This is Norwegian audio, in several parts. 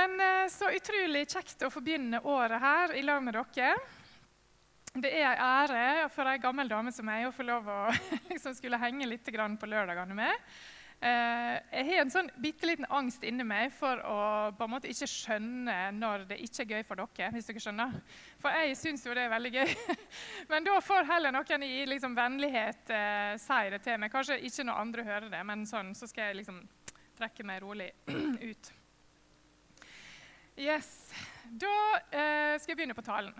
Men eh, så utrolig kjekt å få begynne året her i lag med dere. Det er en ære for ei gammel dame som meg å få lov å liksom skulle henge litt på lørdagene med. Eh, jeg har en sånn bitte liten angst inni meg for å på en måte ikke skjønne når det ikke er gøy for dere. hvis dere skjønner. For jeg syns jo det er veldig gøy. Men da får heller noen i liksom vennlighet eh, si det til meg. Kanskje ikke når andre hører det, men sånn, så skal jeg liksom trekke meg rolig ut. Yes. Da eh, skal jeg begynne på talen.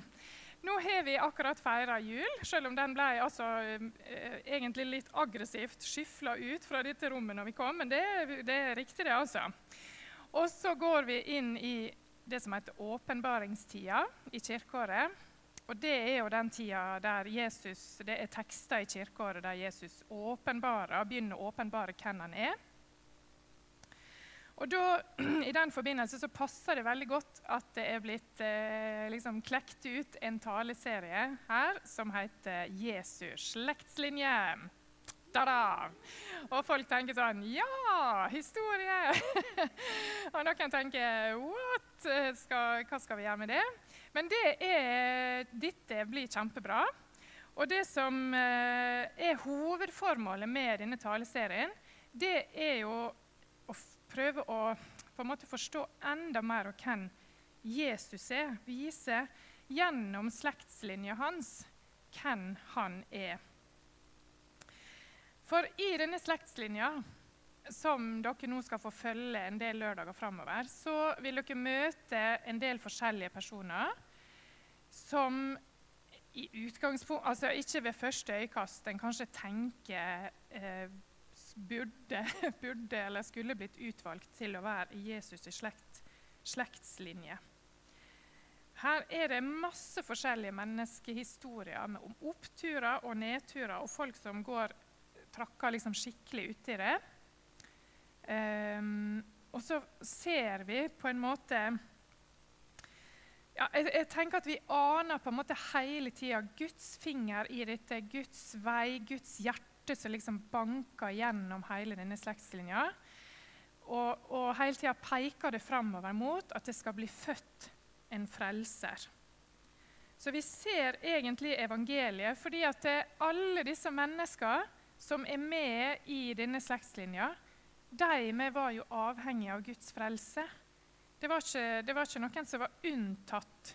Nå har vi akkurat feira jul, selv om den ble altså, eh, egentlig litt aggressivt skyfla ut fra dette rommet når vi kom. Men det, det er riktig, det, altså. Og så går vi inn i det som heter åpenbaringstida i kirkeåret. Og det er jo den tida der Jesus, det er tekster i kirkeåret der Jesus åpenbarer, begynner å åpenbare hvem han er. Og da, I den forbindelse så passer det veldig godt at det er blitt eh, liksom klekt ut en taleserie her som heter 'Jesu slektslinje'. Da-da! Og folk tenker sånn Ja, historie! og noen tenker What? Skal, hva skal vi gjøre med det? Men det er, dette blir kjempebra. Og det som eh, er hovedformålet med denne taleserien, det er jo å prøve å på en måte forstå enda mer av hvem Jesus er. Vise gjennom slektslinja hans hvem han er. For i denne slektslinja, som dere nå skal få følge en del lørdager framover, så vil dere møte en del forskjellige personer som i utgangspunkt, altså ikke ved første øyekast en kanskje tenker eh, burde, burde, eller skulle blitt utvalgt til å være i Jesus' slekt, slektslinje. Her er det masse forskjellige menneskehistorier om oppturer og nedturer og folk som går trakker liksom skikkelig uti det. Um, og så ser vi på en måte ja, jeg, jeg, tenker at Vi aner på en måte hele tida Guds finger i dette, Guds vei, Guds hjerte hjerte som liksom banker gjennom hele denne slektslinja. Og, og hele tida peker det framover mot at det skal bli født en frelser. Så vi ser egentlig evangeliet fordi at alle disse menneskene som er med i denne slektslinja, de var jo avhengige av Guds frelse. Det var ikke, det var ikke noen som var unntatt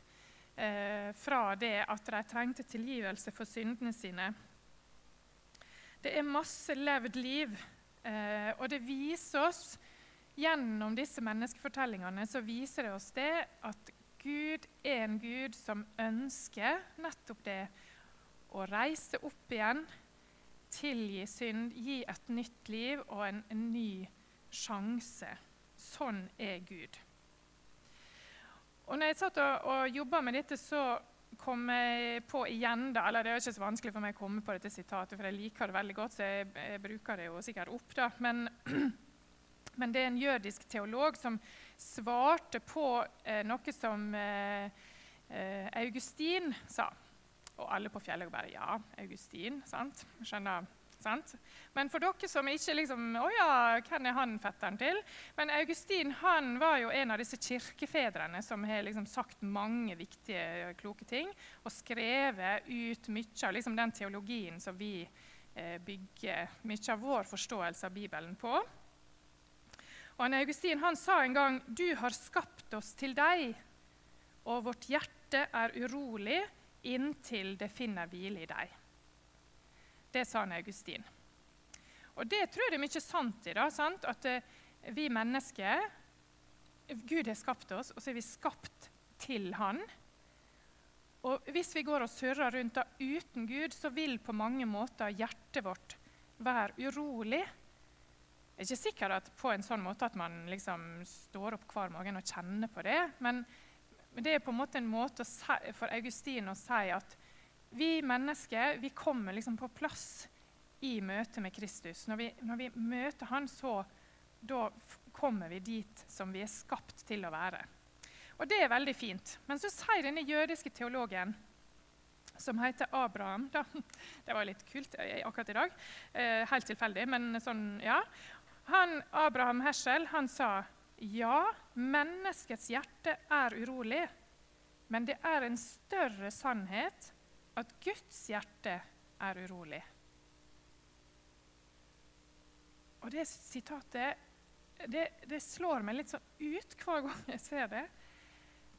eh, fra det at de trengte tilgivelse for syndene sine. Det er masse levd liv, eh, og det viser oss gjennom disse menneskefortellingene så viser det oss det at Gud er en Gud som ønsker nettopp det å reise opp igjen, tilgi synd, gi et nytt liv og en, en ny sjanse. Sånn er Gud. Og når jeg satt og, og jobba med dette, så komme på igjen da, eller Det er ikke så vanskelig for meg å komme på dette sitatet, for jeg liker det veldig godt, så jeg, jeg bruker det jo sikkert opp. da, men, men, det er en jødisk teolog som svarte på eh, noe som eh, eh Augustin sa. Og alle på fjellet bare Ja, Augustin. sant? Skjønner Sant? Men for dere som ikke liksom, Å ja, hvem er han fetteren til? Men Augustin han var jo en av disse kirkefedrene som har liksom sagt mange viktige, kloke ting. Og skrevet ut mye av liksom den teologien som vi eh, bygger mye av vår forståelse av Bibelen på. Og han Augustin han sa en gang du har skapt oss til deg, og vårt hjerte er urolig inntil det finner hvile i deg. Det sa han Augustin. Og det tror jeg er mye sant i. da, sant? At uh, vi mennesker Gud har skapt oss, og så er vi skapt til Han. Og hvis vi går og surrer rundt da uten Gud, så vil på mange måter hjertet vårt være urolig. Det er ikke sikkert at på en sånn måte at man liksom står opp hver morgen og kjenner på det. Men det er på en måte en måte for Augustin å si at vi mennesker vi kommer liksom på plass i møte med Kristus. Når vi, når vi møter Han, så da kommer vi dit som vi er skapt til å være. Og det er veldig fint. Men så sier denne jødiske teologen, som heter Abraham da, Det var litt kult eh, akkurat i dag. Eh, helt tilfeldig, men sånn, ja. Han, Abraham Heschel han sa ja, menneskets hjerte er urolig, men det er en større sannhet at Guds hjerte er urolig. Og det sitatet det, det, slår meg litt sånn ut hver gang jeg ser det.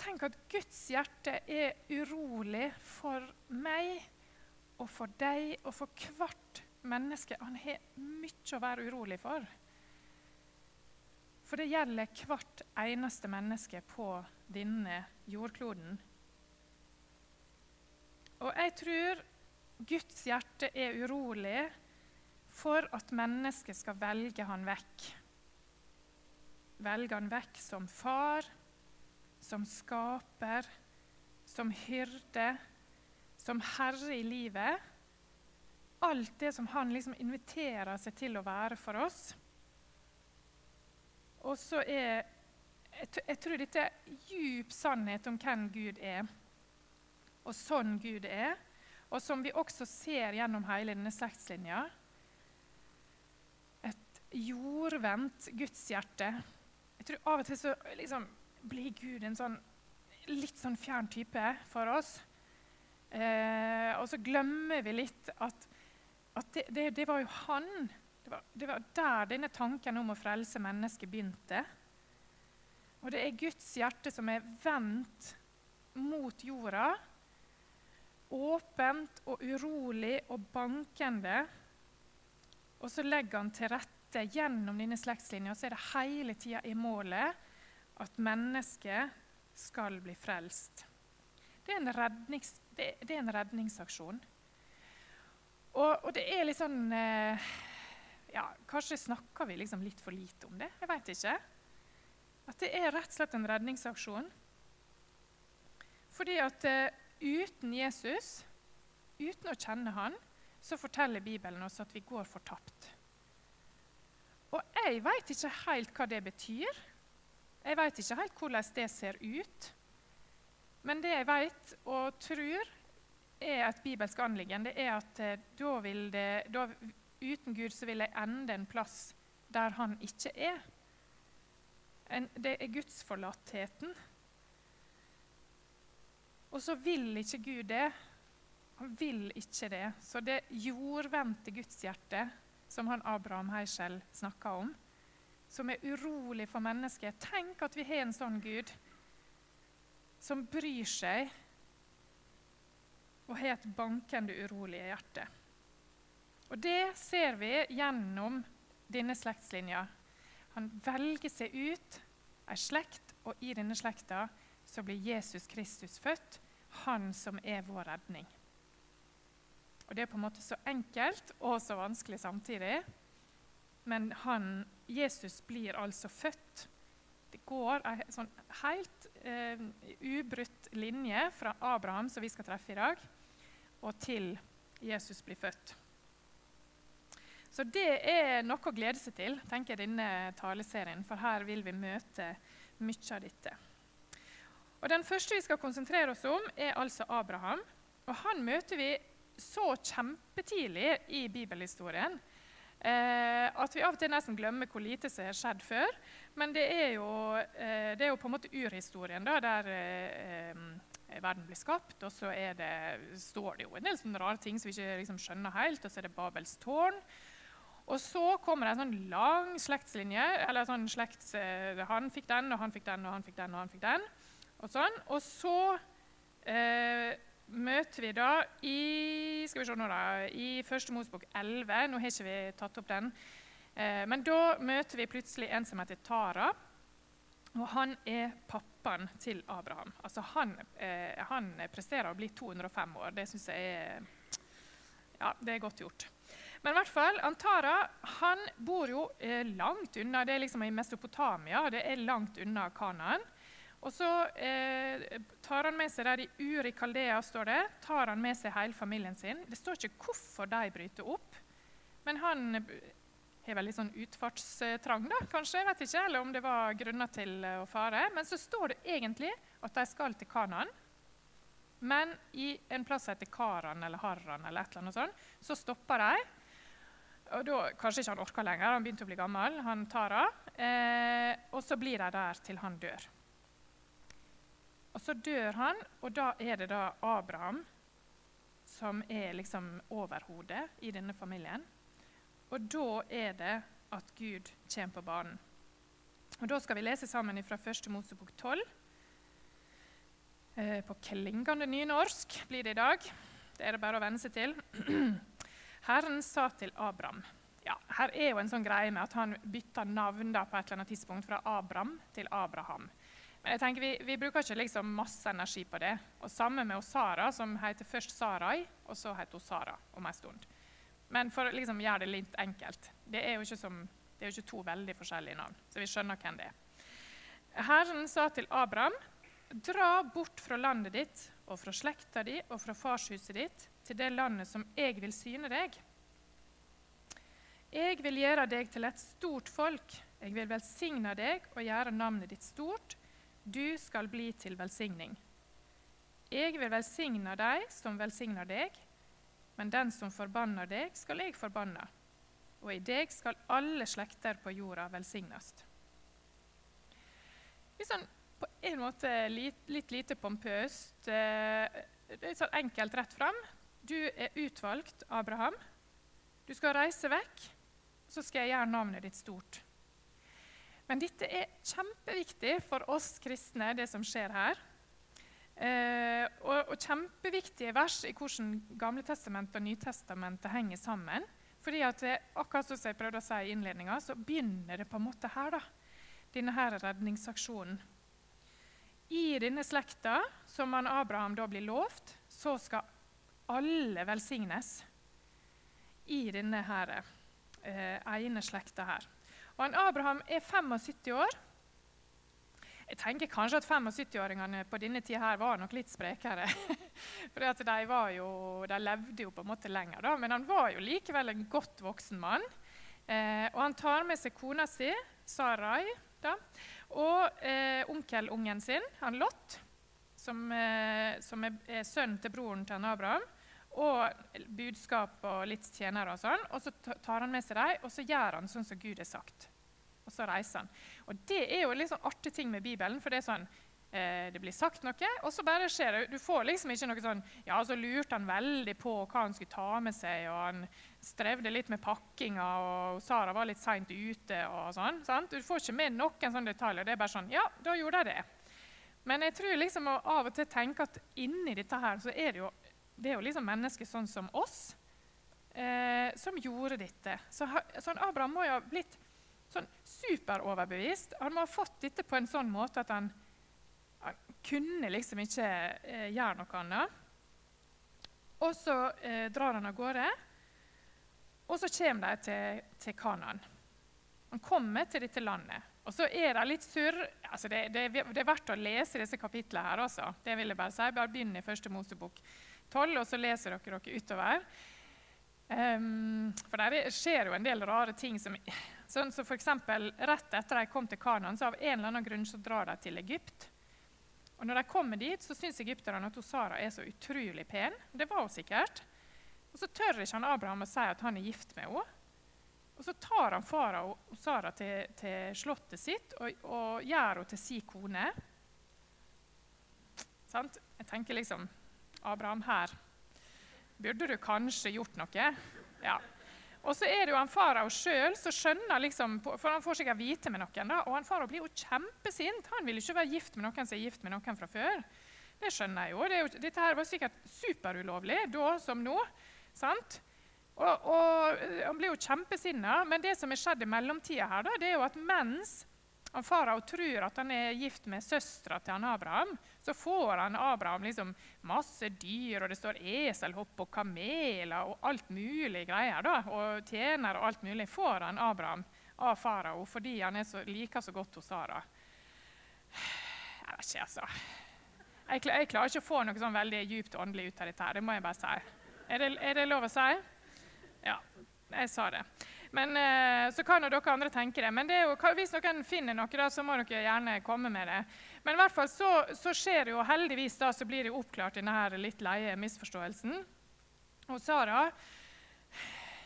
Tenk at Guds hjerte er urolig for meg og for deg og for hvert menneske. Han har mye å være urolig for. For det gjelder hvert eneste menneske på denne jordkloden. Og jeg tror Guds hjerte er urolig for at mennesket skal velge han vekk. Velge han vekk som far, som skaper, som hyrde, som herre i livet. Alt det som han liksom inviterer seg til å være for oss. Og så er jeg, tror dette er djup sannhet om hvem Gud er, og sånn Gud er. Og som vi også ser gjennom hele denne slektslinja. Et jordvendt gudshjerte. Jeg tror Av og til så liksom, blir Gud en sånn litt sånn fjern type for oss. Eh, og så glemmer vi litt at, at det, det, det, var jo han. Det var, det var, der denne tanken om å frelse mennesket begynte. Og det er Guds hjerte som er vendt mot jorda. Åpent og urolig og bankende. Og så legger han til rette gjennom denne slektslinja, så er det hele tida i målet at mennesket skal bli frelst. Det er en, rednings, det, det er en redningsaksjon. Og, og, det er litt sånn eh, ja, Kanskje snakker vi liksom litt for lite om det? Jeg veit ikke. At det er rett og slett en redningsaksjon. Fordi at eh, uten Jesus, uten å kjenne han, så forteller Bibelen oss at vi går fortapt. Og jeg veit ikke helt hva det betyr. Jeg veit ikke helt hvordan det ser ut. Men det jeg vet og tror er et bibelsk anliggende, er at eh, da vil det, da, uten Gud så vil jeg ende en plass der han ikke er. En, det er gudsforlattheten. Og så vil ikke Gud det. Han vil ikke det. Så det jordvendte gudshjertet som han Abraham Heischel snakka om, som er urolig for mennesket. Tenk at vi har en sånn Gud som bryr seg og har et bankende, urolig hjerte. Og Det ser vi gjennom denne slektslinja. Han velger seg ut ei slekt, og i denne slekta så blir Jesus Kristus født, han som er vår redning. Og Det er på en måte så enkelt og så vanskelig samtidig. Men han, Jesus blir altså født. Det går en sånn helt eh, ubrutt linje fra Abraham, som vi skal treffe i dag, og til Jesus blir født. Så det er noe å glede seg til, tenker jeg, denne taleserien, for her vil vi møte mye av dette. Og Den første vi skal konsentrere oss om, er altså Abraham. Og Han møter vi så kjempetidlig i bibelhistorien Eh, at vi av og til nesten glemmer hvor lite som har skjedd før. Men det er jo, eh, det er jo på en måte urhistorien, da, der eh, eh verden blir skapt. Og så det, står det jo en del sånne rare ting som vi ikke liksom skjønner helt. Og så er det Babels tårn. Og så kommer det en sånn lang slektslinje. eller sånn slekts, eh, Han fikk den, og han fikk den, og han fikk den, og han fikk den. Og, sånn. og så eh, møter vi da i skal vi se nå da, i Første Mosbok 11. Nå har ikke vi tatt opp den. Eh, men da møter vi plutselig en som heter Tara. Og han er pappaen til Abraham. Altså han, eh, han presterer å bli 205 år. Det syns jeg er, ja, det er godt gjort. Men i hvert fall, Antara han bor jo eh, langt unna. Det er liksom i Mesopotamia. Det er langt unna Kanaan. Og så eh, tar han med seg der i Ur i Kaldea står det, tar han med seg hele familien sin. Det står ikke hvorfor de bryter opp, men han har veldig sånn utfartstrang, da, kanskje. jeg vet ikke, Eller om det var grunner til å fare. Men så står det egentlig at de skal til Kanaan. Men i en plass som heter Karan eller Harran, eller et annet sånt, så stopper de. Og da, Kanskje ikke han orka lenger, han begynte å bli gammel. han Tara. Eh, og så blir de der til han dør. Og så dør han, og da er det da Abraham som er liksom overhodet i denne familien. Og da er det at Gud kommer på banen. Og Da skal vi lese sammen fra 1. Mosebok 12. Eh, på klingende nynorsk blir det i dag. Det er det bare å venne seg til. Herren sa til Abraham ja, Her er jo en sånn greie med at han bytta navn på et eller annet tidspunkt fra Abraham til Abraham. Men jeg tenker vi, vi bruker ikke liksom masse energi på det. Og Samme med Sara, som heter først Sarai, og så heter hun Sara om en stund. Men for å liksom gjøre det litt enkelt Det er som, det er jo ikke to veldig forskjellige navn, så vi skjønner hvem det er. Herren sa til Abraham, dra bort fra landet ditt og fra slekta di og fra farshuset ditt til det landet som jeg vil syne deg. Jeg vil gjøre deg til et stort folk. Jeg vil velsigne deg og gjøre navnet ditt stort. Du skal bli til velsigning. Jeg vil velsigne deg som velsigner deg, men den som forbanner deg, skal jeg forbanne. Og i deg skal alle slekter på jorda velsignes. Litt sånn, på en måte litt, litt lite pompøst. litt er sånn enkelt rett fram. Du er utvalgt, Abraham. Du skal reise vekk, så skal jeg gjøre navnet ditt stort. Men dette er kjempeviktig for oss kristne, det som skjer her. Eh, og, og, kjempeviktige vers i hvordan Gamletestamentet og Nytestamentet henger sammen. Fordi at det, akkurat som jeg prøvde å si i innledninga, så begynner det på en måte her. da. Denne her redningsaksjonen. I denne slekta, som han Abraham da blir lovt, så skal alle velsignes i denne her, eh, ene slekta her. Og han Abraham er 75 år. Jeg tenker kanskje at 75-åringene på denne tida var nok litt sprekere. For de, de, levde jo på en måte lenger, da. men han var jo likevel en godt voksen mann. Eh, og han tar med seg kona si, Sarai, da, og eh, onkelungen sin, han Lot, som, eh, som er, er sønnen til broren til Abraham, og budskap og litt tjenere og sånn. Og så tar han med seg dem, og så gjør han sånn som Gud har sagt. Og så reiser han. Og det er jo litt sånn artig ting med Bibelen. for det er sånn, eh, det blir sagt noe, og så bare skjer det. Du får liksom ikke noe sånn Ja, så lurte han veldig på hva han skulle ta med seg, og han strevde litt med pakkinga, og Sara var litt seint ute og sånn. sant? Du får ikke med noen sånne detaljer. Det er bare sånn Ja, da gjorde jeg det. Men jeg tror liksom av og til tenke at inni dette her så er det jo, det er jo liksom mennesker sånn som oss eh, som gjorde dette. Så sånn Abraham må jo ha blitt sånn superoverbevist. Han må ha fått dette på en sånn måte at han, han kunne liksom ikke eh, gjøre noe annet. Og så eh, drar han av gårde, og så kommer de til, til Kanan. Han kommer til dette landet. Og så er det litt surr. Altså det, det, det, er verdt å lese disse kapitlene her også. Det vil jeg bare si. Bare begynn i første Mosebok 12, og så leser dere dere utover. Um, for der skjer jo en del rare ting som Sånn så for eksempel, Rett etter de kom til Kanan, så av en eller annen grunn så drar de til Egypt. Og Når de kommer dit, så syns egypterne at Sara er så utrolig pen. Det var hun sikkert. Og Så tør ikke han Abraham å si at han er gift med henne. Og Så tar han fara og Sara til, til slottet sitt og, og gjør henne til sin kone. Sant? Jeg tenker liksom Abraham, her burde du kanskje gjort noe. Ja. Og så er det jo han farao sjøl som skjønner liksom, For han får sikkert vite med noen. da, Og han farao blir jo kjempesint. Han vil ikke være gift med noen som er gift med noen fra før. Det skjønner jeg jo. Det jo dette her var sikkert superulovlig da som nå. sant? Og, og Han blir jo kjempesinna. Men det som er skjedd i mellomtida, her, da, det er jo at mens han Farao tror at han er gift med søstera til han Abraham. Så får han Abraham liksom masse dyr, og det står eselhopp og kameler og alt mulig greier. da, Og tjener og alt mulig får han Abraham av farao fordi han så, liker så godt hos Sara. Jeg vet ikke, altså. Jeg, jeg, klarer ikke å få noe sånn veldig djupt åndelig ut av dette. her, det må jeg bare si. Er det, er det lov å si? Ja, jeg sa det. Men, eh, så kan jo dere andre tenke det. Men det jo, hvis noen finner noe, da, så må dere gjerne komme med det. Men i hvert fall så, så skjer jo heldigvis da, så blir det oppklart denne her litt leie misforståelsen. Og Sara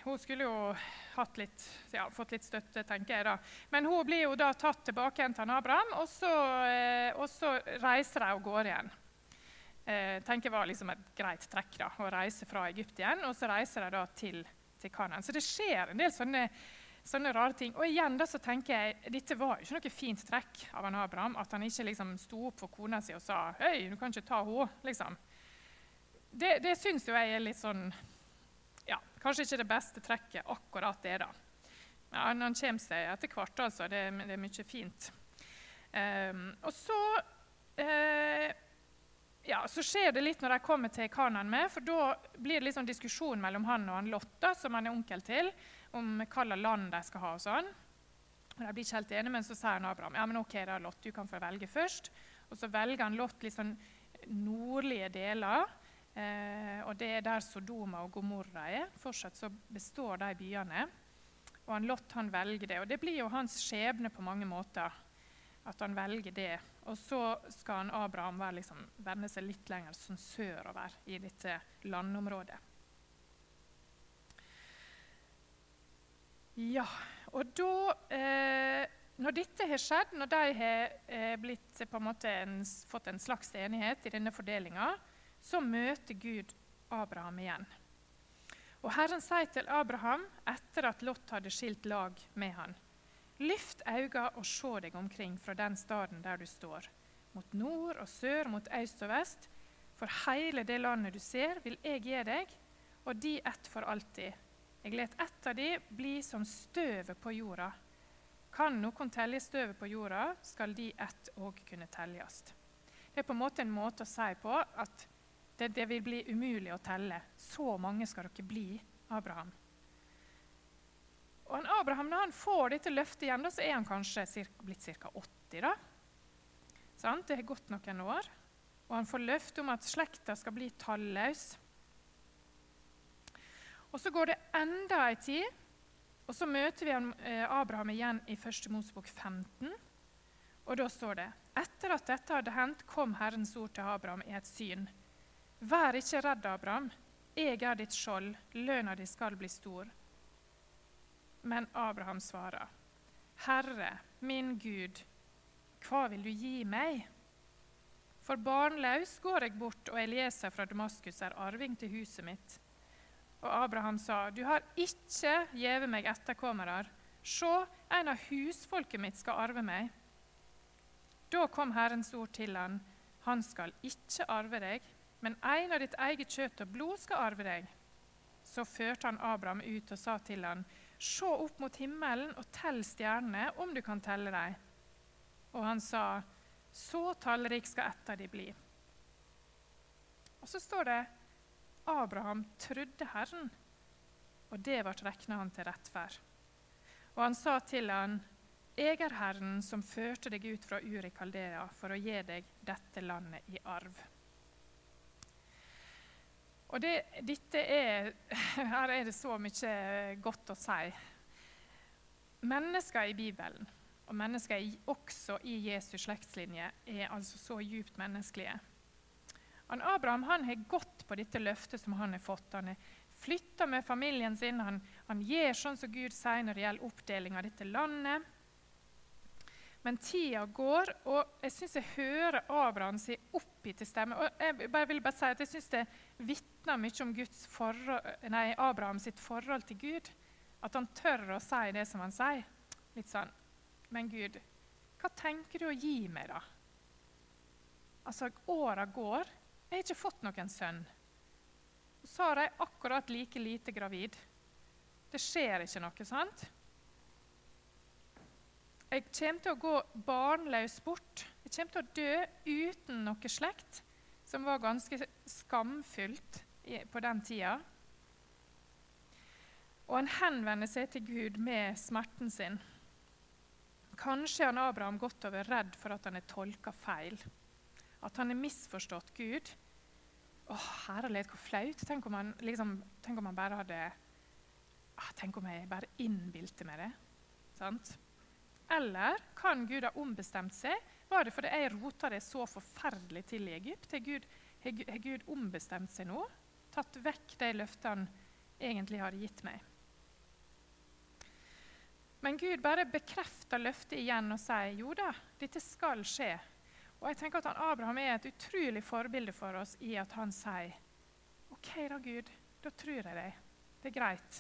hun skulle jo litt, ja, fått litt støtte, tenker jeg. da. Men hun blir jo da tatt tilbake igjen til Abraham, og så, eh, og så reiser de av gårde igjen. Eh, tenker var liksom et greit trekk da, å reise fra Egypt igjen, og så reiser de til, til Kanan. Så det skjer en del sånne, sånne, rare ting. Og igjen da så tenker jeg, Dette var ikke noe fint trekk av han Abraham, at han ikke liksom sto opp for kona si og sa «Hei, du kan ikke ta henne. Liksom. Det, det syns jo jeg er litt sånn ja, kanskje ikke det beste trekket akkurat det. da. Men han, kommer seg etter hvert, altså. Det, det, er mye fint. Um, og så uh, ja, så skjer det litt når de kommer til Kanan med, for da blir det sånn diskusjon mellom han og han Lotta, som han er onkel til, om hva slags land de skal ha. og sånn. Og De blir ikke helt enige, men så sier han Abraham ja, men ok da, Lot, du kan få velge først. Og så velger han Lot litt sånn nordlige deler. Eh, og Det er der Sodoma og Gomorra er. Fortsatt så består de byene. Og han Lot han velger det. Og det blir jo hans skjebne på mange måter. At han velger det. Og så skal han Abraham være, liksom, vende seg litt lenger sånn sørover i dette landområdet. Ja, og da eh, Når dette har skjedd, når de har eh, blitt, på en en, fått en slags enighet i denne fordelinga, så møter Gud Abraham igjen. Og Herren sier til Abraham etter at Lot hadde skilt lag med han, Lyft øynene og se deg omkring fra den staden der du står, mot nord og sør, mot øst og vest. For hele det landet du ser, vil jeg gi deg, og de ett for alltid. Jeg let ett av de bli som støvet på jorda. Kan noen telle støvet på jorda, skal de ett òg kunne telles. Det er på en måte en måte å si på at det, det, vil bli umulig å telle. Så mange skal dere bli, Abraham. Og Abraham, Når han får dette løftet igjen, da, så er han kanskje blitt ca. 80. da. Sant? Det har gått noen år. Og han får løfte om at slekta skal bli talløs. Og Så går det enda ei tid, og så møter vi eh, Abraham igjen i 1. Mosebok 15. Og Da står det etter at dette hadde hendt, kom Herrens ord til Abraham i et syn. Vær ikke redd, Abraham. Jeg er ditt skjold. Lønna di skal bli stor. Men Abraham svarer, Herre, min Gud, hva vil du gi meg? For barnløs går jeg bort, og Elieser fra Damaskus er arving til huset mitt. Og Abraham sa, Du har ikke gjeve meg etterkommere. Se, en av husfolket mitt skal arve meg. Da kom Herrens ord til han, Han skal ikke arve deg, men en av ditt eget kjøtt og blod skal arve deg. Så førte han Abraham ut og sa til han, Se opp mot himmelen og tell stjernene, om du kan telle dem. Og han sa, Så tallrik skal ett av de bli. Og så står det, Abraham trodde Herren, og det ble regna han til rettferd. Og han sa til han, Jeg er Herren som førte deg ut fra Uri Kaldea for å gi deg dette landet i arv. Og det, dette er, Her er det så mye godt å si. Mennesker i Bibelen, og mennesker også i Jesus' slektslinje, er altså så djupt menneskelige. Han Abraham han har gått på dette løftet som han har fått. Han har flytta med familien sin. Han, han gjør sånn som Gud sier når det gjelder oppdeling av dette landet. Men tida går, og jeg syns jeg hører Abraham si oppgitte stemme. Og jeg bare vil bare si at jeg syns det vitner mye om forhold, nei, Abraham sitt forhold til Gud. At han tør å si det som han sier. Litt sånn Men Gud, hva tenker du å gi meg, da? Altså, åra går. Jeg har ikke fått noen sønn. Og Sara er akkurat like lite gravid. Det skjer ikke noe, sant? Jeg kommer til å gå barnløs bort. Jeg kommer til å dø uten noe slekt, som var ganske skamfullt på den tida. Og han henvender seg til Gud med smerten sin. Kanskje han Abraham godt over redd for at han er tolka feil, at han har misforstått Gud. Å, herlighet, hvor flaut. Tenk om han, liksom, tenk om han bare hadde ah, Tenk om jeg bare innbilte meg det. Sant? Eller kan Gud ha ombestemt seg? Var det fordi jeg rota det så forferdelig til i Egypt? Har Gud, har Gud ombestemt seg nå? Tatt vekk de løftene han egentlig har gitt meg? Men Gud bare bekrefter løftet igjen og sier jo da, dette skal skje. Og jeg tenker at Abraham er et utrolig forbilde for oss i at han sier OK da, Gud, da tror jeg deg. Det er greit.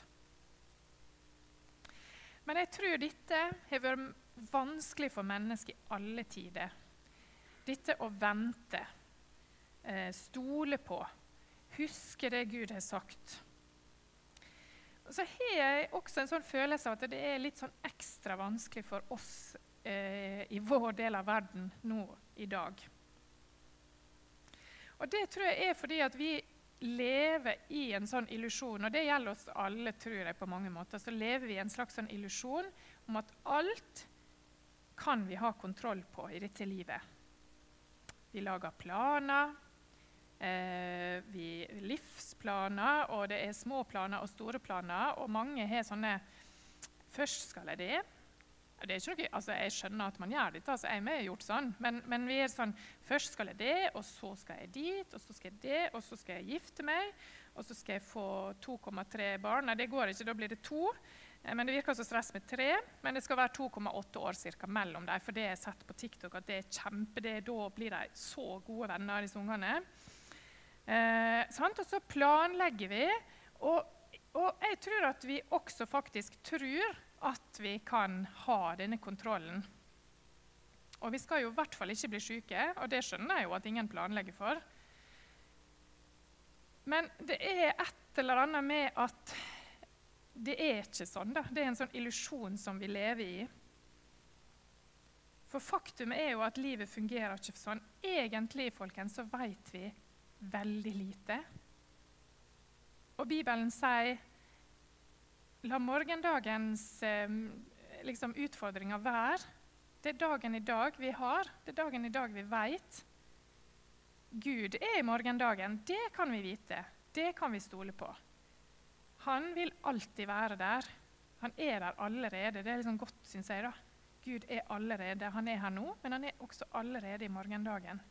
Men jeg tror dette har vært vanskelig for mennesker i alle tider. Dette å vente, eh, stole på, huske det Gud har sagt. Så har jeg også en sånn følelse av at det er litt sånn ekstra vanskelig for oss eh, i vår del av verden nå i dag. Og Det tror jeg er fordi at vi lever i en sånn illusjon, og det gjelder oss alle, tror jeg, på mange måter. Så lever vi i en slags sånn illusjon om at alt kan vi ha kontroll på i dette livet. Vi lager planer, eh, vi, livsplaner, og det er små planer og store planer. Og mange har sånne Først skal jeg det. Det noe, altså jeg skjønner at man gjør dette, altså jeg har gjort sånn. Men, men, vi er sånn Først skal jeg det, og så skal jeg dit, og så skal jeg det, og så skal jeg gifte meg. Og så skal jeg få 2,3 barn. Nei, det går ikke, da blir det to. Eh, men Det virker som stress med tre, men det skal være 2,8 år cirka, mellom dem. For det har sett på TikTok at det er kjempe, det, da blir de så gode venner, disse ungene. Eh, og så planlegger vi. Og, og, jeg tror at vi også faktisk tror at vi kan ha denne kontrollen. Og vi skal jo i hvert fall ikke bli syke, og det skjønner jeg jo at ingen planlegger for. Men det er et eller annet med at det er ikke sånn. da. Det er en sånn illusjon som vi lever i. For faktum er jo at livet fungerer ikke sånn. Egentlig folkens, så vet vi veldig lite. Og Bibelen sier la morgendagens eh, liksom, utfordringer være. Det er dagen i dag vi har, det er dagen i dag vi vet. Gud er i morgendagen. Det kan vi vite. Det kan vi stole på. Han vil alltid være der. Han er der allerede. Det er liksom godt, syns jeg. da. Gud er allerede. Han er her nå, men han er også allerede i morgendagen.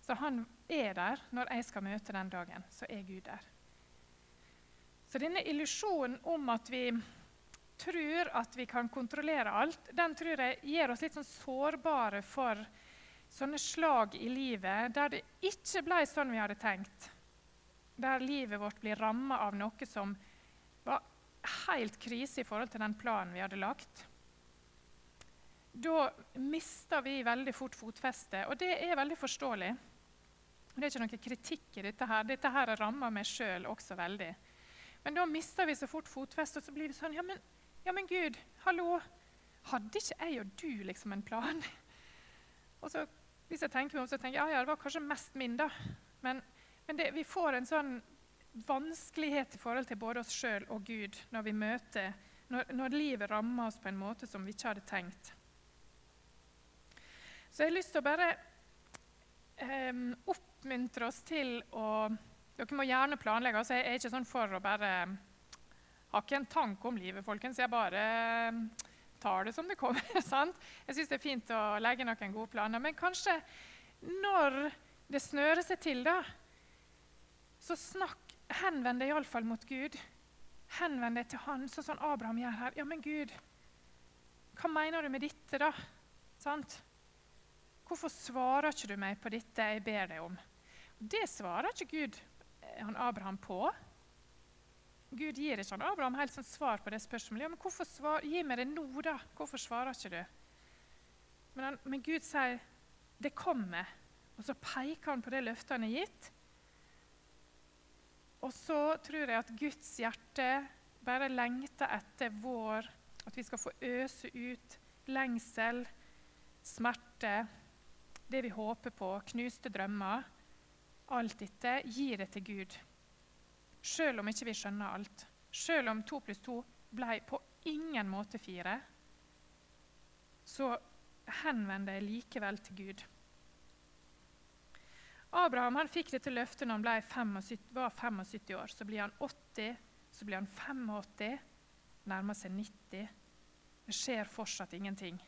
Så han er der når jeg skal møte den dagen. Så er Gud der. Så denne illusjonen om at vi tror at vi kan kontrollere alt, den tror jeg gjør oss litt sånn sårbare for sånne slag i livet der det ikke ble sånn vi hadde tenkt. Der livet vårt blir ramma av noe som var helt krise i forhold til den planen vi hadde lagt da mister vi veldig fort fotfestet. Og det er veldig forståelig. Det er ikke noe kritikk i dette. her. Dette her rammer meg sjøl også veldig. Men da mister vi så fort fotfestet, og så blir det sånn ja men, ja, men Gud, hallo! Hadde ikke jeg og du liksom en plan? Og så, Hvis jeg tenker meg om, så tenker jeg ja, ja, det var kanskje mest min, da. Men, men det, vi får en sånn vanskelighet i forhold til både oss sjøl og Gud når vi møter når, når livet rammer oss på en måte som vi ikke hadde tenkt. Så jeg har lyst til å bare eh, oppmuntre oss til å Dere må gjerne planlegge. altså Jeg er ikke sånn for å bare Har ikke en tanke om livet, folkens. Jeg bare tar det som det kommer. sant? Jeg syns det er fint å legge noen gode planer. Men kanskje når det snører seg til, da, så snakk, henvend deg iallfall mot Gud. Henvend deg til Han, sånn som Abraham gjør her. Ja, men Gud, hva mener du med dette, da? Sant? 'Hvorfor svarer ikke du meg på dette jeg ber deg om?' Det svarer ikke Gud han Abraham på. Gud gir ikke han Abraham helt sånn svar på det spørsmålet. Ja, men hvorfor svar, Gi meg det nå, da. Hvorfor svarer ikke du? Men, han, men Gud sier, 'Det kommer'. Og så peker han på det løftet han er gitt. Og så tror jeg at Guds hjerte bare lengter etter vår At vi skal få øse ut lengsel, smerte, det vi håper på, knuste drømmer. Alt dette gir det til Gud. Selv om ikke vi skjønner alt. Selv om to pluss to ble på ingen måte fire, så henvender jeg likevel til Gud. Abraham han fikk dette løftet når han 75, var 75 år. Så blir han 80, så blir han 85, nærmer seg 90. Det skjer fortsatt ingenting.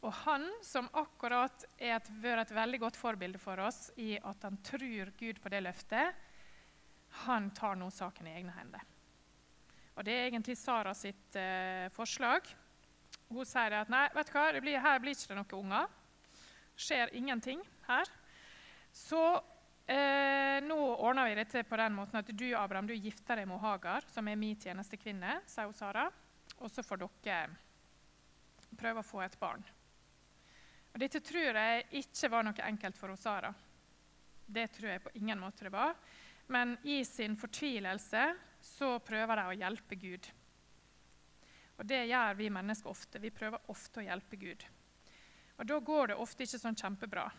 Og han, som akkurat et, vært et veldig godt forbilde for oss i at han tror Gud på det løftet, han tar nå saken i egne hender. Og Det er egentlig Sara sitt eh, forslag. Hun sier at nei, vet du hva, blir, her blir ikke det noen unger. skjer ingenting her. Så eh, nå ordner vi dette på den måten at du Abraham, du gifter deg med Hagar, som er min tjenestekvinne, sier hun Sara. Og så får dere prøve å få et barn. Og Dette tror jeg ikke var noe enkelt for Sara. Det tror jeg på ingen måte det var. Men i sin fortvilelse så prøver de å hjelpe Gud. Og Det gjør vi mennesker ofte. Vi prøver ofte å hjelpe Gud. Og Da går det ofte ikke sånn kjempebra.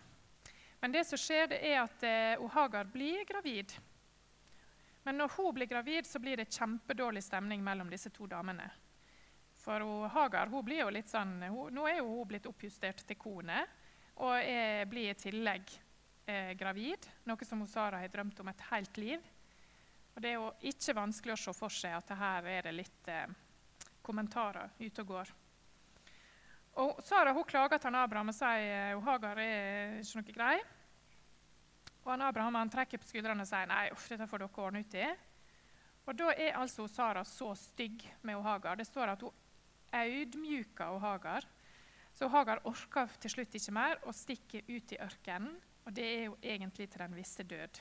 Men det som skjer, det er at Ohagar Hagar blir gravid. Men når hun blir gravid, så blir det kjempedårlig stemning mellom disse to damene. For hun, Hagar hun blir jo litt sånn, hun, nå er hun blitt oppjustert til kone og er, blir i tillegg eh, gravid, noe som Sara har drømt om et helt liv. Og Det er jo ikke vanskelig å se for seg at her er det litt eh, kommentarer ute og går. Og Sara hun klager til Abraham og sier at eh, Hagar er ikke noe grei. Og Abraham han trekker på skuldrene og sier nei, uff, dette får dere ordne ut i. Og Da er altså Sara så stygg med Hagar. Det står at hun audmjuka og Hagar. Så Hagar orker til slutt ikke mer og stikker ut i ørkenen. Og det er jo egentlig til den visse død.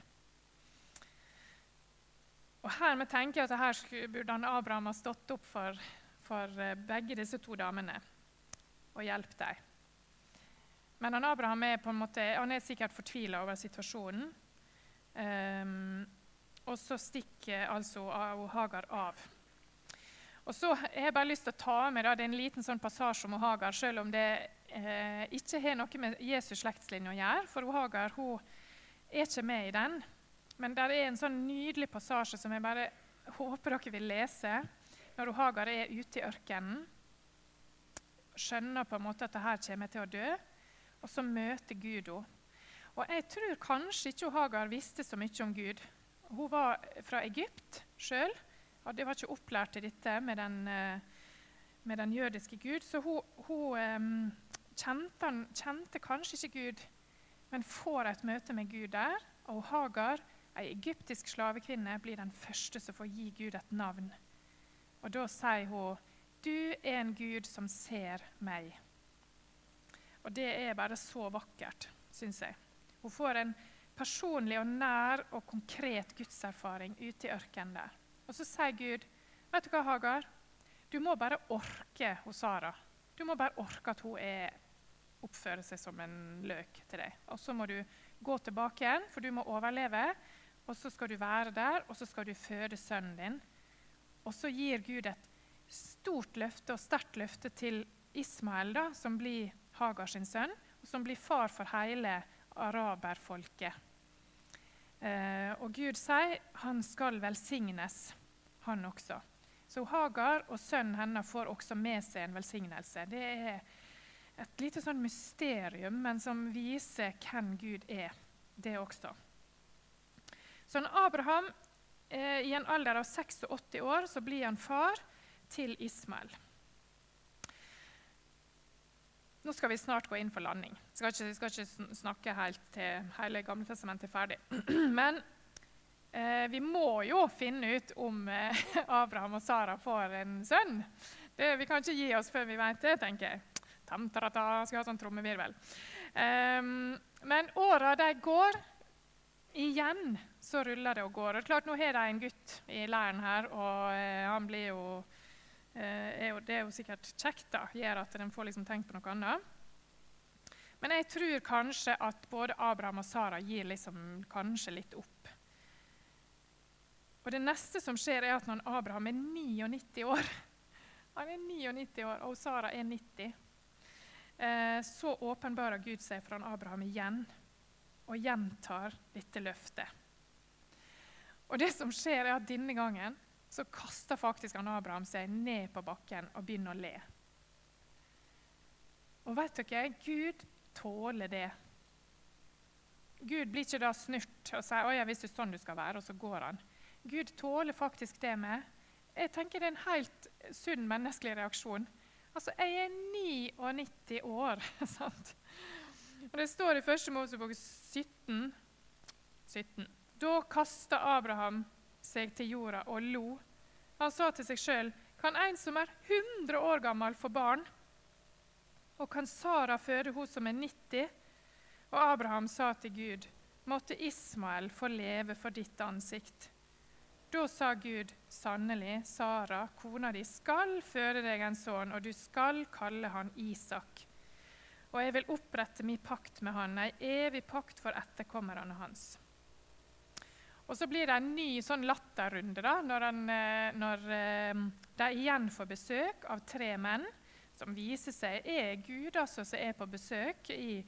Og her vi tenker at her burde Abraham ha stått opp for, for eh, begge disse to damene og hjulpet dem. Men han Abraham er, måte, han er sikkert fortvila over situasjonen. Um, og så stikker altså Hagar av. Og så har jeg bare lyst til å ta med da, det er en liten sånn passasje om Hagar, selv om det eh, ikke har noe med Jesus' slektslinje å gjøre. For Hagar hun er ikke med i den. Men det er en sånn nydelig passasje som jeg bare håper dere vil lese. Når Hagar er ute i ørkenen, skjønner på en måte at her kommer til å dø, og så møter Gud henne. Og Jeg tror kanskje ikke Hagar visste så mye om Gud. Hun var fra Egypt sjøl og de var ikke opplært til dette med den, eh, med den jødiske Gud. Så hun, hun um, kjente, kjente, kanskje ikke Gud, men får et møte med Gud der. Og Hagar, ei egyptisk slavekvinne, blir den første som får gi Gud et navn. Og da sier hun, 'Du er en Gud som ser meg'. Og det er bare så vakkert, syns jeg. Hun får en personlig og nær og konkret gudserfaring ute i ørkenen der. Og så sier Gud, 'Vet du hva, Hagar? Du må bare orke hos Sara. Du må bare orke at hun er, oppfører seg som en løk til deg. Og så må du gå tilbake igjen, for du må overleve. Og så skal du være der, og så skal du føde sønnen din. Og så gir Gud et stort løfte og sterkt løfte til Ismael, da, som blir Hagar sin sønn, og som blir far for hele araberfolket. Eh, og Gud sier han skal velsignes han også. Så Hagar og sønnen hennes får også med seg en velsignelse. Det er et lite sånn mysterium, men som viser hvem Gud er, det også. Så Abraham, eh, i en alder av 86 år, så blir han far til Ismael. Nå skal vi snart gå inn for landing. Jeg skal ikke, skal ikke snakke helt til hele Gamle testamentet er ferdig. Men Eh, vi må jo finne ut om eh, Abraham og Sara får en sønn. Det, vi kan ikke gi oss før vi vet det, tenker jeg. Tam-ta-ta, skal ha sånn trommevirvel. Eh, men åra de går. Igjen så ruller det og går. Og klart, Nå har de en gutt i leiren her, og eh, han blir jo, eh, er jo, Det er jo sikkert kjekt, da. Gjør at de får liksom tenkt på noe annet. Men jeg tror kanskje at både Abraham og Sara gir liksom kanskje litt opp og Det neste som skjer, er at når Abraham er 99 år Han er 99 år, og Sara er 90. Eh, så åpenbarer Gud seg for Abraham igjen og gjentar dette løftet. Og det som skjer er at Denne gangen så kaster faktisk han Abraham seg ned på bakken og begynner å le. Og vet dere, Gud tåler det. Gud blir ikke da snurt og sier «Å ja, hvis det er sånn du skal være, og så går han. Gud tåler faktisk det med. Jeg tenker Det er en helt sunn menneskelig reaksjon. Altså, Jeg er 99 år. sant? Og Det står i 1. Mosebok 17, 17. Da kasta Abraham seg til jorda og lo Han sa til seg sjøl, kan en som er 100 år gammel, få barn? Og kan Sara føde hun som er 90? Og Abraham sa til Gud, måtte Ismael få leve for ditt ansikt. Da sa Gud, sannelig, Sara, kona di, skal føde deg en sønn, og du skal kalle han Isak. Og jeg vil opprette min pakt med han, ei evig pakt for etterkommerne hans. Og Så blir det en ny sånn latterrunde da, når, han, eh, når eh, de igjen får besøk av tre menn som viser seg er Gud altså, som er på besøk i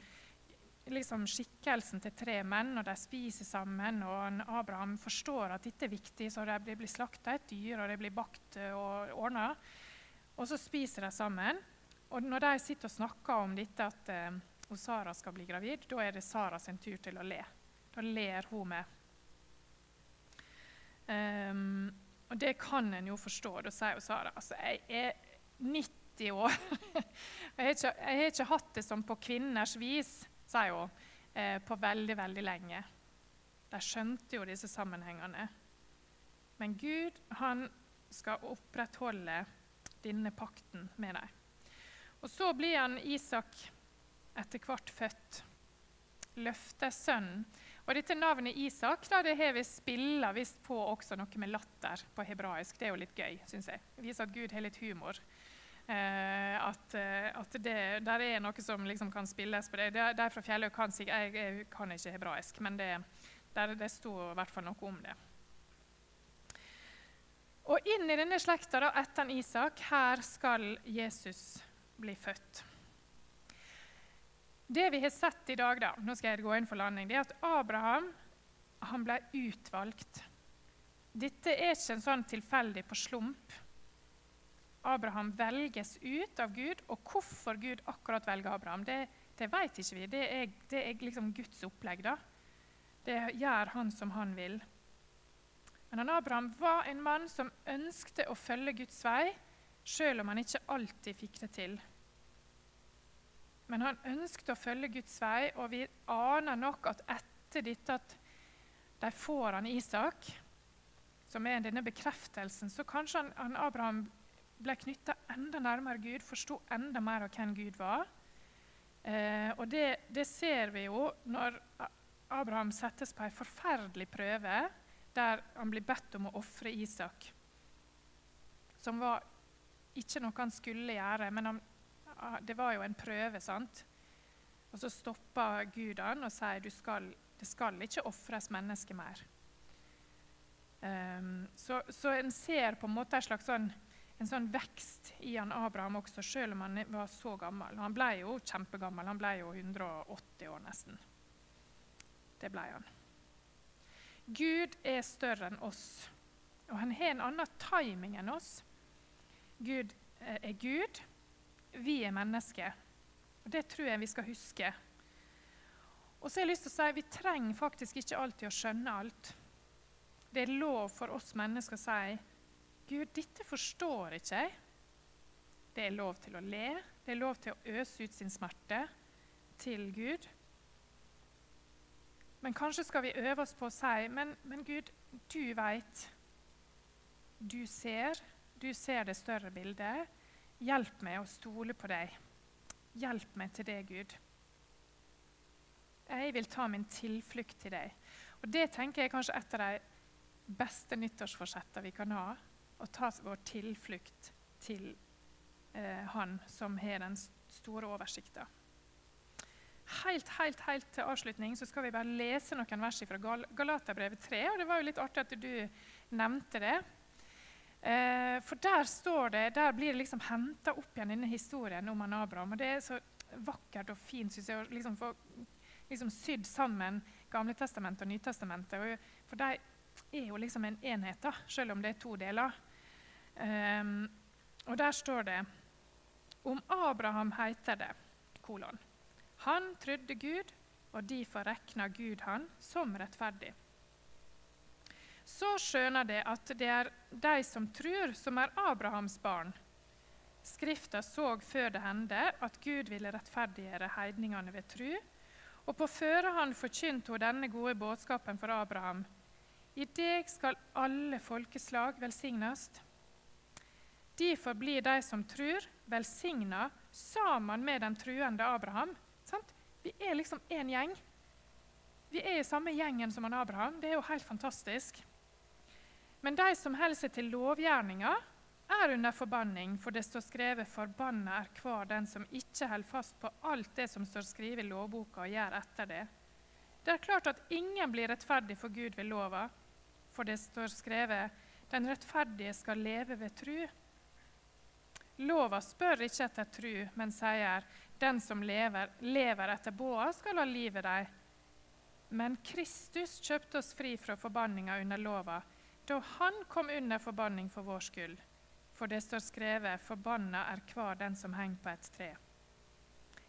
liksom, skikkelsen til tre menn. og De spiser sammen, og Abraham forstår at dette er viktig, så det blir slakta et dyr, og det blir bakt og ordna. Og så spiser de sammen. Og når de sitter og snakker om dette at uh, Sara skal bli gravid, da er det Sara sin tur til å le. Da ler hun med. Um, og det kan en jo forstå. Da sier jo Sara altså, jeg er 90 år. jeg, har ikke, jeg, har ikke, hatt det som på kvinners vis, sier jo eh, på veldig, veldig lenge. De skjønte jo disse sammenhengene. Men Gud han skal opprettholde denne pakten med dem. Og så blir han Isak etter hvert født. Løftesønnen. Og dette Navnet Isak da, det har vi spilla visst på også noe med latter på hebraisk. Det er jo litt gøy, syns jeg. Det viser at Gud har litt humor. Eh, at, eh, at det der er noe som liksom kan spilles på det. De fra Fjelløy kan jeg, jeg, kan ikke hebraisk, men det, der, det sto i hvert fall noe om det. Og inn i denne slekta da, etter Isak, her skal Jesus bli født. Det vi har sett i dag, da, nå skal jeg gå inn for landing, det er at Abraham han ble utvalgt. Dette er ikke en sånn tilfeldig på slump. Abraham velges ut av Gud, og hvorfor Gud akkurat velger Abraham, det, det vet ikke vi. Det er, det er liksom Guds opplegg. da. Det gjør han som han vil. Men han Abraham var en mann som ønskte å følge Guds vei, selv om han ikke alltid fikk det til. Men han ønsket å følge Guds vei, og vi aner nok at etter dette at de får han Isak, som er denne bekreftelsen, så kanskje han, han Abraham ble knytta enda nærmere Gud, forsto enda mer av hvem Gud var. Eh, og det, det, ser vi jo når Abraham settes på en forferdelig prøve der han blir bedt om å ofre Isak, som var ikke noe han skulle gjøre, men han det var jo en prøve. sant? Og så stopper Gud han og sier skal, det skal ikke ofres mennesker mer. Um, så, så, en ser på en måte en slags sånn, en sånn vekst i han Abraham også, selv om han var så gammel. Han ble jo kjempegammel. Han ble jo 180 år nesten. Det ble han. Gud er større enn oss, og han har en annen timing enn oss. Gud eh, er Gud, vi er mennesker. Og Det tror jeg vi skal huske. Og så har jeg lyst til å si Vi trenger faktisk ikke alltid å skjønne alt. Det er lov for oss mennesker å si Gud, dette forstår ikke jeg. Det er lov til å le. Det er lov til å øse ut sin smerte til Gud. Men kanskje skal vi øve oss på å si men, men Gud, du veit. Du ser. Du ser det større bildet. Hjelp meg å stole på deg. Hjelp meg til det, Gud. Jeg vil ta min tilflukt til deg. Og Det tenker jeg er kanskje et av de beste nyttårsforsettene vi kan ha. Å ta vår tilflukt til eh, Han som har den store oversikten. Helt, helt, helt til avslutning så skal vi bare lese noen vers fra Gal Galaterbrevet 3. og Det var jo litt artig at du nevnte det. Eh, for der står det, der blir det liksom henta opp igjen denne historien om han Abraham. og Det er så vakkert og fint synes jeg, å liksom få liksom sydd sammen Gamletestamentet og Nytestamentet. For de er jo liksom en enhet, da, selv om det er to deler. Um, og der står det om Abraham heter det kolon. Han trodde Gud, og derfor regna Gud han som rettferdig så skjønner de at det er de som tror, som er Abrahams barn. Skrifta så før det hendte at Gud ville rettferdiggjøre heidningene ved tru, og på førehånd forkynte hun denne gode budskapen for Abraham. I deg skal alle folkeslag velsignes. Derfor blir de som tror, velsigna sammen med den truende Abraham. Sant? Vi er liksom én gjeng. Vi er i samme gjengen som han Abraham. Det er jo helt fantastisk. Men de som holder seg til lovgjerninga, er under forbanning, for det står skrevet 'Forbanna er hver den som ikke holder fast på alt det som står skrevet i lovboka, og gjør etter det'. Det er klart at ingen blir rettferdig for Gud ved lova, for det står skrevet 'Den rettferdige skal leve ved tru'. Lova spør ikke etter tru, men sier 'Den som lever, lever etter båa, skal ha livet deg'. Men Kristus kjøpte oss fri fra forbanninga under lova, da han kom under forbanning for vår skyld for det står skrevet 'Forbanna er hver den som henger på et tre'.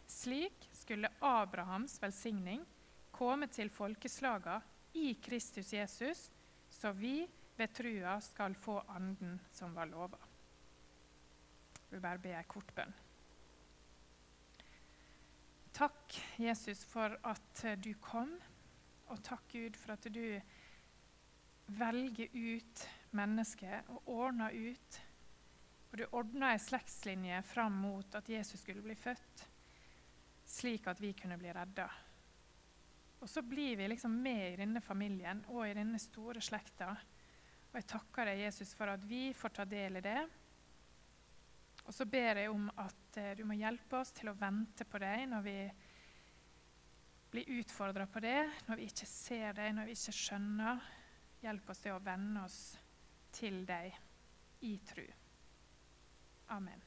Slik skulle Abrahams velsigning komme til folkeslaga i Kristus Jesus, så vi ved trua skal få anden som var lova. Vil bare be ei kort bønn. Takk, Jesus, for at du kom, og takk, Gud, for at du velger ut mennesket og ordner ut og du ordna ei slektslinje fram mot at Jesus skulle bli født, slik at vi kunne bli redda. Og så blir vi liksom med i denne familien og i denne store slekta. Og jeg takker deg, Jesus, for at vi får ta del i det. Og så ber jeg om at eh, du må hjelpe oss til å vente på deg når vi blir utfordra på det, når vi ikke ser deg, når vi ikke skjønner. Hjelp oss til å venne oss til deg i tru. Amen.